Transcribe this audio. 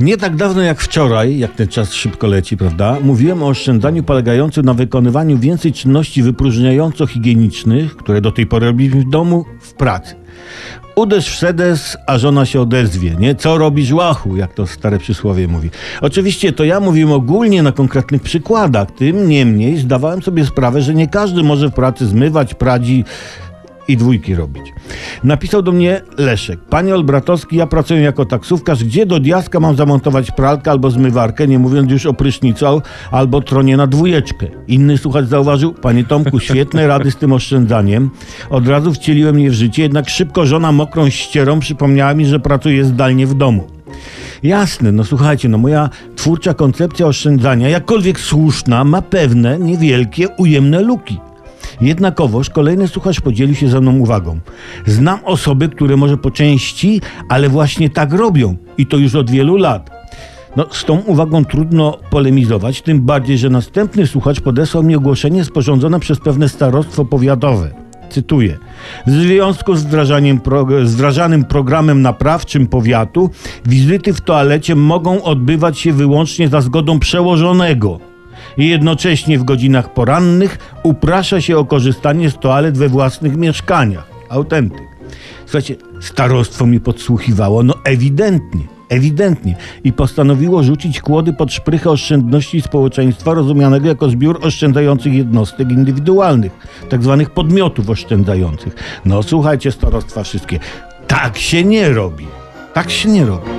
Nie tak dawno jak wczoraj, jak ten czas szybko leci, prawda? Mówiłem o oszczędzaniu polegającym na wykonywaniu więcej czynności wypróżniająco-higienicznych, które do tej pory robiliśmy w domu, w pracy. Uderz w sedes, a żona się odezwie, nie? Co robisz łachu, jak to stare przysłowie mówi. Oczywiście to ja mówię ogólnie na konkretnych przykładach, tym niemniej zdawałem sobie sprawę, że nie każdy może w pracy zmywać, pradzi i dwójki robić. Napisał do mnie Leszek. Panie Olbratowski, ja pracuję jako taksówkarz. Gdzie do diaska mam zamontować pralkę albo zmywarkę, nie mówiąc już o prysznicu albo tronie na dwójeczkę. Inny słuchacz zauważył, panie Tomku, świetne rady z tym oszczędzaniem. Od razu wcieliłem je w życie, jednak szybko żona mokrą ścierą przypomniała mi, że pracuje zdalnie w domu. Jasne, no słuchajcie, no moja twórcza koncepcja oszczędzania, jakkolwiek słuszna, ma pewne, niewielkie, ujemne luki. Jednakowoż kolejny słuchacz podzielił się ze mną uwagą. Znam osoby, które może po części, ale właśnie tak robią i to już od wielu lat. No, z tą uwagą trudno polemizować, tym bardziej, że następny słuchacz podesłał mi ogłoszenie sporządzone przez pewne starostwo powiatowe. Cytuję. W związku z wdrażaniem pro, z wdrażanym programem naprawczym powiatu, wizyty w toalecie mogą odbywać się wyłącznie za zgodą przełożonego i jednocześnie w godzinach porannych uprasza się o korzystanie z toalet we własnych mieszkaniach. Autentyk. Słuchajcie, starostwo mi podsłuchiwało, no ewidentnie, ewidentnie. I postanowiło rzucić kłody pod szprychę oszczędności społeczeństwa rozumianego jako zbiór oszczędzających jednostek indywidualnych, tak zwanych podmiotów oszczędzających. No słuchajcie, starostwa wszystkie, tak się nie robi. Tak się nie robi.